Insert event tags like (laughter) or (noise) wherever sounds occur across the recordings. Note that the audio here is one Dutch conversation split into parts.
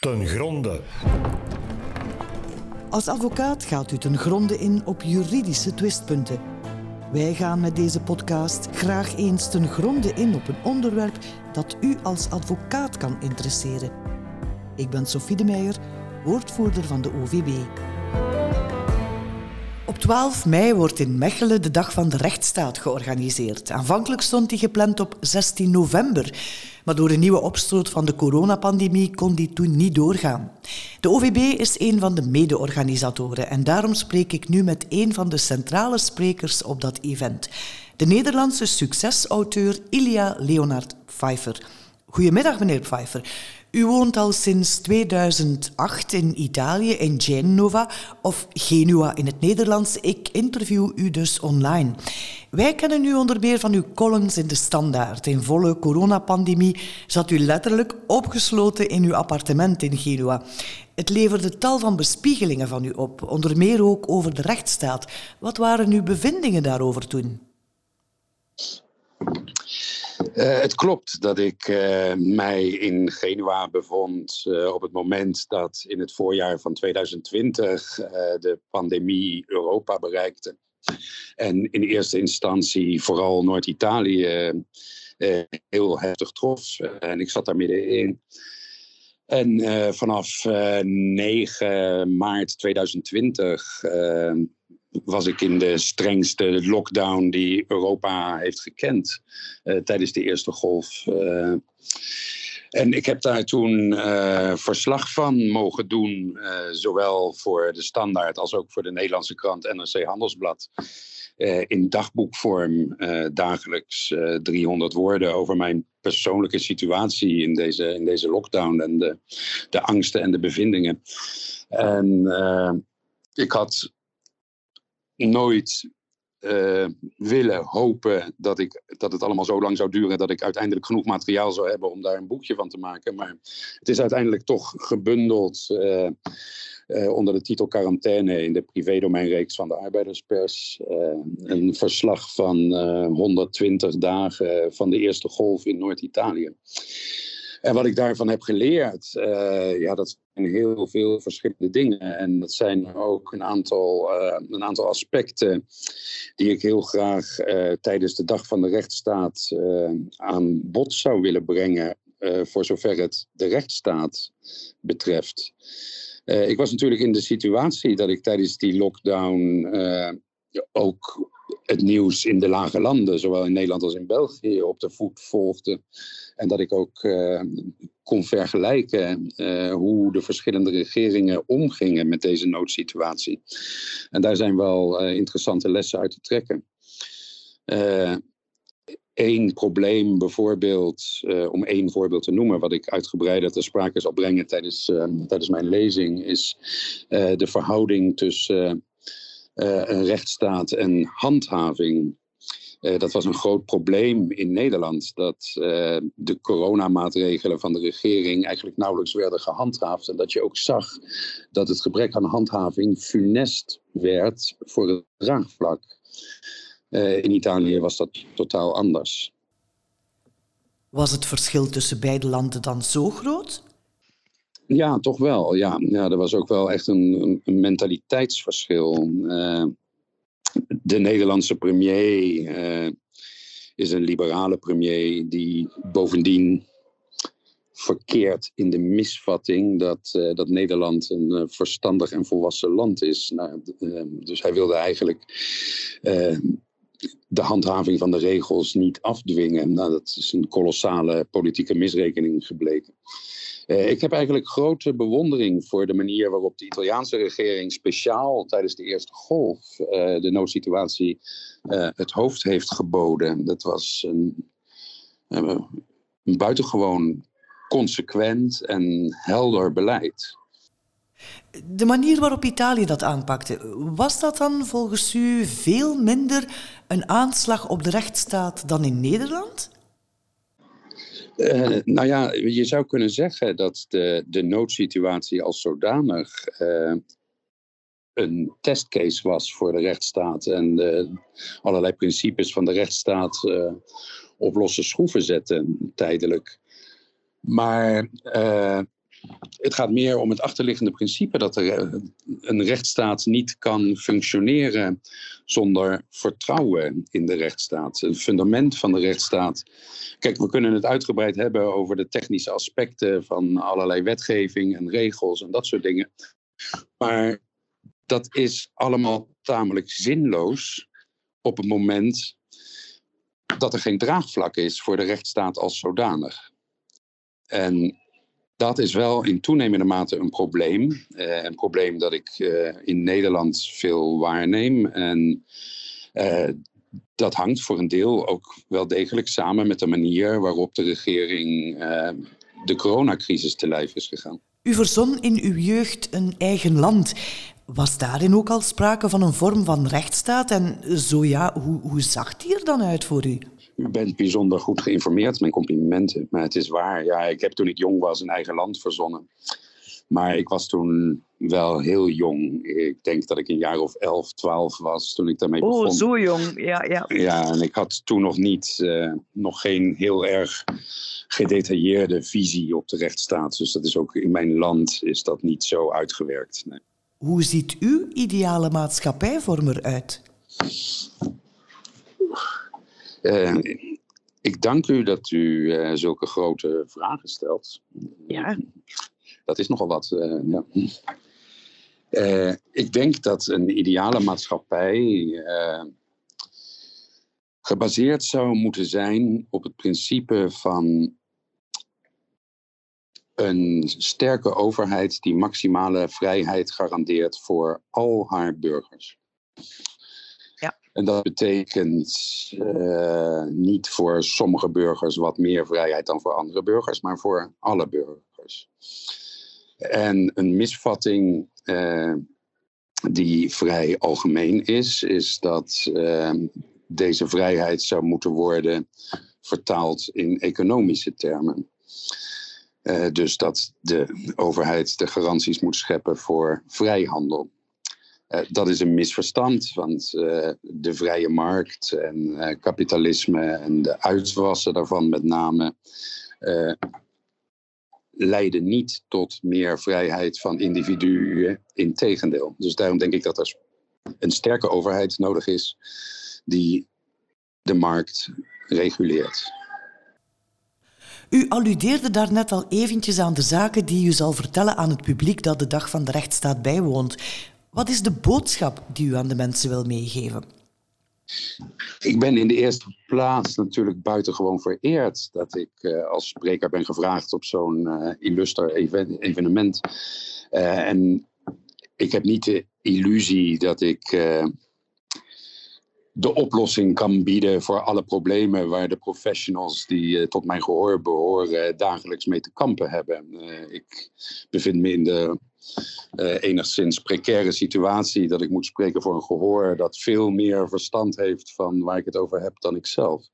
Ten gronde. Als advocaat gaat u ten gronde in op juridische twistpunten. Wij gaan met deze podcast graag eens ten gronde in op een onderwerp dat u als advocaat kan interesseren. Ik ben Sophie de Meijer, woordvoerder van de OVB. Op 12 mei wordt in Mechelen de Dag van de Rechtsstaat georganiseerd. Aanvankelijk stond die gepland op 16 november. Maar door de nieuwe opstoot van de coronapandemie kon die toen niet doorgaan. De OVB is een van de mede-organisatoren en daarom spreek ik nu met een van de centrale sprekers op dat event. De Nederlandse succesauteur Ilia Leonard Pfeiffer. Goedemiddag, meneer Pfeiffer. U woont al sinds 2008 in Italië, in Genova, of Genua in het Nederlands. Ik interview u dus online. Wij kennen u onder meer van uw columns in De Standaard. In volle coronapandemie zat u letterlijk opgesloten in uw appartement in Genua. Het leverde tal van bespiegelingen van u op, onder meer ook over de rechtsstaat. Wat waren uw bevindingen daarover toen? Uh, het klopt dat ik uh, mij in Genua bevond uh, op het moment dat in het voorjaar van 2020 de pandemie Europa bereikte. En in eerste instantie vooral Noord-Italië heel heftig trof. en ik zat daar middenin. En vanaf 9 maart 2020 was ik in de strengste lockdown die Europa heeft gekend uh, tijdens de eerste golf. Uh, en ik heb daar toen uh, verslag van mogen doen, zowel voor de Standaard als ook voor de Nederlandse krant NRC Handelsblad. in dagboekvorm dagelijks 300 woorden over mijn persoonlijke situatie in deze, in deze lockdown en de, de angsten en de bevindingen. En ik had nooit uh, willen hopen dat, ik, dat het allemaal zo lang zou duren dat ik uiteindelijk genoeg materiaal zou hebben om daar een boekje van te maken. Maar het is uiteindelijk toch gebundeld uh, uh, onder de titel Quarantaine in de privédomeinreeks van de arbeiderspers. een verslag van 120 dagen van de eerste golf in Noord-Italië. En wat ik daarvan heb geleerd, uh, ja, dat zijn heel veel verschillende dingen. En dat zijn ook een aantal, uh, een aantal aspecten die ik heel graag uh, tijdens de Dag van de Rechtsstaat aan bod zou willen brengen. voor zover het de rechtsstaat betreft. ik was natuurlijk in de situatie dat ik tijdens die lockdown ook het nieuws in de lage landen, zowel in Nederland als in België, op de voet volgde. En dat ik ook uh, kon vergelijken uh, hoe de verschillende regeringen omgingen met deze noodsituatie. En daar zijn wel uh, interessante lessen uit te trekken. Eén probleem bijvoorbeeld, om één voorbeeld te noemen, wat ik uitgebreider ter sprake zal brengen tijdens, tijdens mijn lezing, is de verhouding tussen een rechtsstaat en handhaving. Uh, dat was een groot probleem in Nederland, dat uh, de coronamaatregelen van de regering eigenlijk nauwelijks werden gehandhaafd. En dat je ook zag dat het gebrek aan handhaving funest werd voor het draagvlak. In Italië was dat totaal anders. Was het verschil tussen beide landen dan zo groot? Ja, toch wel. Ja, ja er was ook wel echt een, een mentaliteitsverschil de Nederlandse premier uh, is een liberale premier die bovendien verkeert in de misvatting dat, uh, dat Nederland een verstandig en volwassen land is. Nou, dus hij wilde eigenlijk de handhaving van de regels niet afdwingen. Nou, dat is een kolossale politieke misrekening gebleken. Uh, ik heb eigenlijk grote bewondering voor de manier waarop de Italiaanse regering speciaal tijdens de eerste golf uh, de noodsituatie uh, het hoofd heeft geboden. Dat was een, een buitengewoon consequent en helder beleid. De manier waarop Italië dat aanpakte, was dat dan volgens u veel minder een aanslag op de rechtsstaat dan in Nederland? Uh, nou ja, je zou kunnen zeggen dat de, de noodsituatie als zodanig uh, een testcase was voor de rechtsstaat en allerlei principes van de rechtsstaat uh, op losse schroeven zetten tijdelijk. Maar Het gaat meer om het achterliggende principe dat er eh, een rechtsstaat niet kan functioneren zonder vertrouwen in de rechtsstaat. Een fundament van de rechtsstaat. Kijk, we kunnen het uitgebreid hebben over de technische aspecten van allerlei wetgeving en regels en dat soort dingen. Maar dat is allemaal tamelijk zinloos op het moment dat er geen draagvlak is voor de rechtsstaat als zodanig. En dat is wel in toenemende mate een probleem. Uh, een probleem dat ik uh, in Nederland veel waarneem. En uh, dat hangt voor een deel ook wel degelijk samen met de manier waarop de regering de coronacrisis te lijf is gegaan. U verzon in uw jeugd een eigen land. Was daarin ook al sprake van een vorm van rechtsstaat? En zo ja, hoe, hoe zag die er dan uit voor u? U bent bijzonder goed geïnformeerd, mijn complimenten. Maar het is waar, ja, ik heb toen ik jong was een eigen land verzonnen. Maar ik was toen wel heel jong. Ik denk dat ik een jaar of 11, 12 was toen ik daarmee begon. Oh, zo jong, ja. Ja, ja en ik had toen nog niet, uh, nog geen heel erg gedetailleerde visie op de rechtsstaat. Dus dat is ook in mijn land is dat niet zo uitgewerkt. Nee. Hoe ziet uw ideale maatschappijvorm eruit? Uh, ik dank u dat u uh, zulke grote vragen stelt. Ja. Dat is nogal wat. Uh, ja. ik denk dat een ideale maatschappij gebaseerd zou moeten zijn op het principe van een sterke overheid die maximale vrijheid garandeert voor al haar burgers. En dat betekent uh, niet voor sommige burgers wat meer vrijheid dan voor andere burgers, maar voor alle burgers. En een misvatting uh, die vrij algemeen is, is dat uh, deze vrijheid zou moeten worden vertaald in economische termen. Dus dat de overheid de garanties moet scheppen voor vrijhandel. Uh, dat is een misverstand, want uh, de vrije markt en kapitalisme en de uitwassen daarvan met name leiden niet tot meer vrijheid van individuen. Integendeel. Dus daarom denk ik dat er een sterke overheid nodig is die de markt reguleert. U alludeerde daarnet al eventjes aan de zaken die u zal vertellen aan het publiek dat de dag van de rechtsstaat bijwoont. Wat is de boodschap die u aan de mensen wil meegeven? Ik ben in de eerste plaats natuurlijk buitengewoon vereerd dat ik uh, als spreker ben gevraagd op zo'n uh, illuster even evenement. Uh, en ik heb niet de illusie dat ik de oplossing kan bieden voor alle problemen waar de professionals die uh, tot mijn gehoor behoren dagelijks mee te kampen hebben. Uh, ik bevind me in de uh, enigszins precaire situatie dat ik moet spreken voor een gehoor dat veel meer verstand heeft van waar ik het over heb dan ik zelf.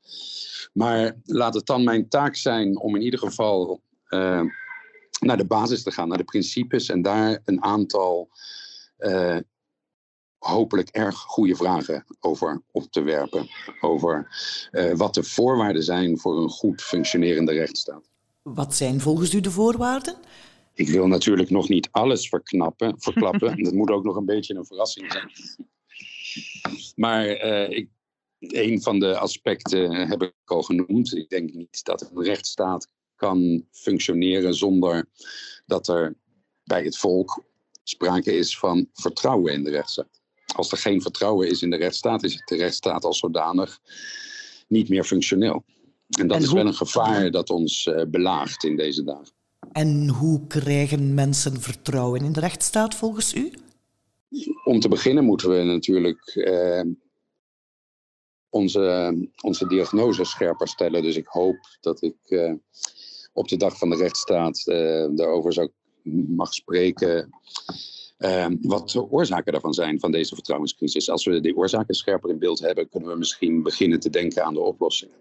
Maar laat het dan mijn taak zijn om in ieder geval naar de basis te gaan, naar de principes en daar een aantal hopelijk erg goede vragen over op te werpen. Over uh, wat de voorwaarden zijn voor een goed functionerende rechtsstaat. Wat zijn volgens u de voorwaarden? Ik wil natuurlijk nog niet alles verknappen, (laughs) verklappen. dat moet ook nog een beetje een verrassing zijn. Maar uh, ik, een van de aspecten heb ik al genoemd. Ik denk niet dat een rechtsstaat kan functioneren zonder dat er bij het volk sprake is van vertrouwen in de rechtsstaat als er geen vertrouwen is in de rechtsstaat, is de rechtsstaat als zodanig niet meer functioneel. En dat is wel een gevaar dat ons uh, belaagt in deze dagen. En hoe krijgen mensen vertrouwen in de rechtsstaat volgens u? Om te beginnen moeten we natuurlijk uh, onze, onze diagnose scherper stellen. Dus ik hoop dat ik uh, op de dag van de rechtsstaat daarover zou mag spreken. Uh, wat de oorzaken daarvan zijn, van deze vertrouwenscrisis. Als we die oorzaken scherper in beeld hebben, kunnen we misschien beginnen te denken aan de oplossingen.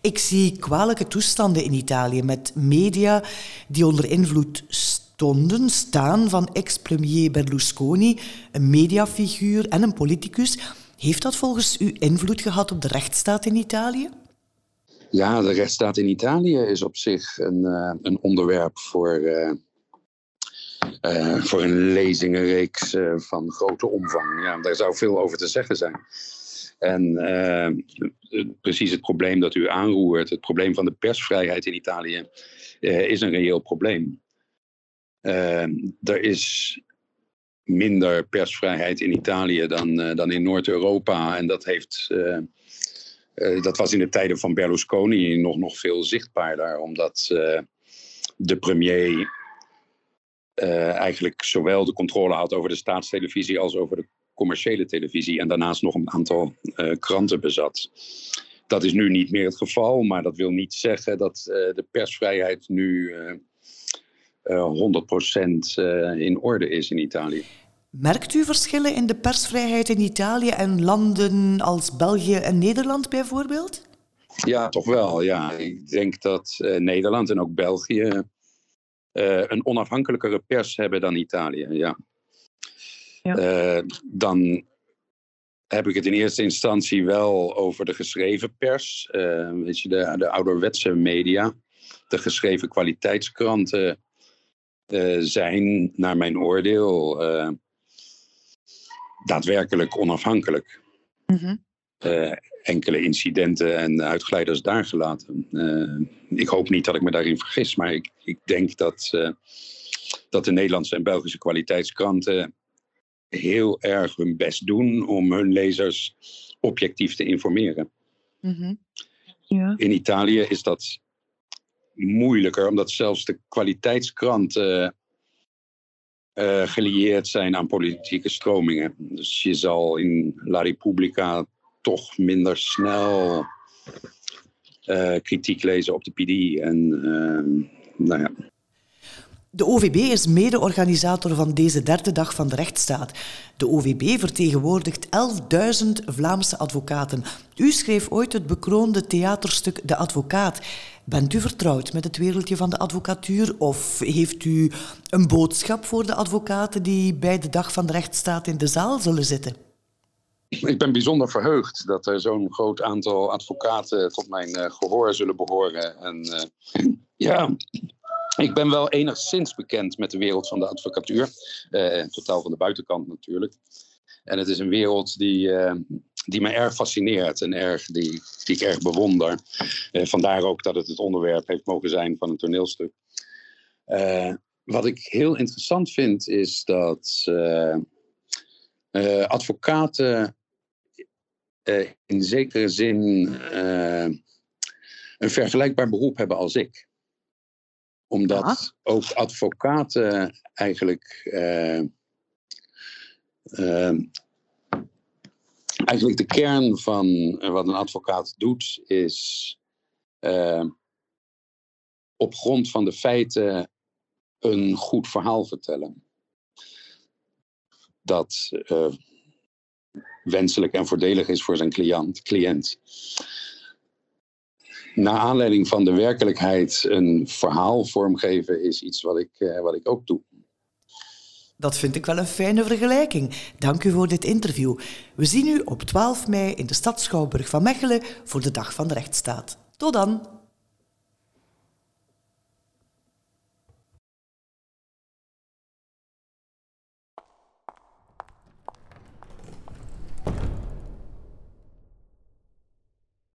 Ik zie kwalijke toestanden in Italië met media die onder invloed stonden, staan van ex-premier Berlusconi, een mediafiguur en een politicus. Heeft dat volgens u invloed gehad op de rechtsstaat in Italië? Ja, de rechtsstaat in Italië is op zich een, uh, een onderwerp voor, uh, uh, voor een lezingenreeks van grote omvang. Ja, daar zou veel over te zeggen zijn. En precies het probleem dat u aanroert, het probleem van de persvrijheid in Italië, is een reëel probleem. er is minder persvrijheid in Italië dan, dan in Noord-Europa. En dat heeft uh, dat was in de tijden van Berlusconi nog, nog veel zichtbaarder, omdat uh, de premier uh, eigenlijk zowel de controle had over de staatstelevisie als over de commerciële televisie en daarnaast nog een aantal kranten bezat. Dat is nu niet meer het geval, maar dat wil niet zeggen dat de persvrijheid nu 100% in orde is in Italië. Merkt u verschillen in de persvrijheid in Italië en landen als België en Nederland bijvoorbeeld? Ja, toch wel. Ja. Ik denk dat Nederland en ook België een onafhankelijkere pers hebben dan Italië. Ja. ja. Uh, dan heb ik het in eerste instantie wel over de geschreven pers. weet je, de, de ouderwetse media. De geschreven kwaliteitskranten zijn, naar mijn oordeel daadwerkelijk onafhankelijk. Mm enkele incidenten en uitglijders daar gelaten. Uh, ik hoop niet dat ik me daarin vergis, maar ik, ik denk dat, uh, dat de Nederlandse en Belgische kwaliteitskranten heel erg hun best doen om hun lezers objectief te informeren. Mm -hmm. ja. In Italië is dat moeilijker, omdat zelfs de kwaliteitskranten uh, gelieerd zijn aan politieke stromingen. Dus je zal in La Repubblica toch minder snel uh, kritiek lezen op de PD. En uh, nou ja. De OVB is mede-organisator van deze derde dag van de rechtsstaat. De OVB vertegenwoordigt 11.000 Vlaamse advocaten. U schreef ooit het bekroonde theaterstuk De Advocaat. Bent u vertrouwd met het wereldje van de advocatuur of heeft u een boodschap voor de advocaten die bij de dag van de rechtsstaat in de zaal zullen zitten? Ik ben bijzonder verheugd dat er zo'n groot aantal advocaten tot mijn uh, gehoor zullen behoren. En uh, ja, ik ben wel enigszins bekend met de wereld van de advocatuur. Uh, totaal van de buitenkant natuurlijk. En het is een wereld die, die me erg fascineert en erg, die, die ik erg bewonder. Vandaar ook dat het het onderwerp heeft mogen zijn van een toneelstuk. Wat ik heel interessant vind is dat advocaten in zekere zin een vergelijkbaar beroep hebben als ik. Omdat ook advocaten eigenlijk eigenlijk de kern van eh, wat een advocaat doet, is uh, op grond van de feiten een goed verhaal vertellen. Dat uh, wenselijk en voordelig is voor zijn cliënt. cliënt. Naar aanleiding van de werkelijkheid een verhaal vormgeven is iets wat ik, uh, wat ik ook doe. Dat vind ik wel een fijne vergelijking. Dank u voor dit interview. We zien u op 12 mei in de stad Schouwburg van Mechelen voor de Dag van de Rechtsstaat. Tot dan!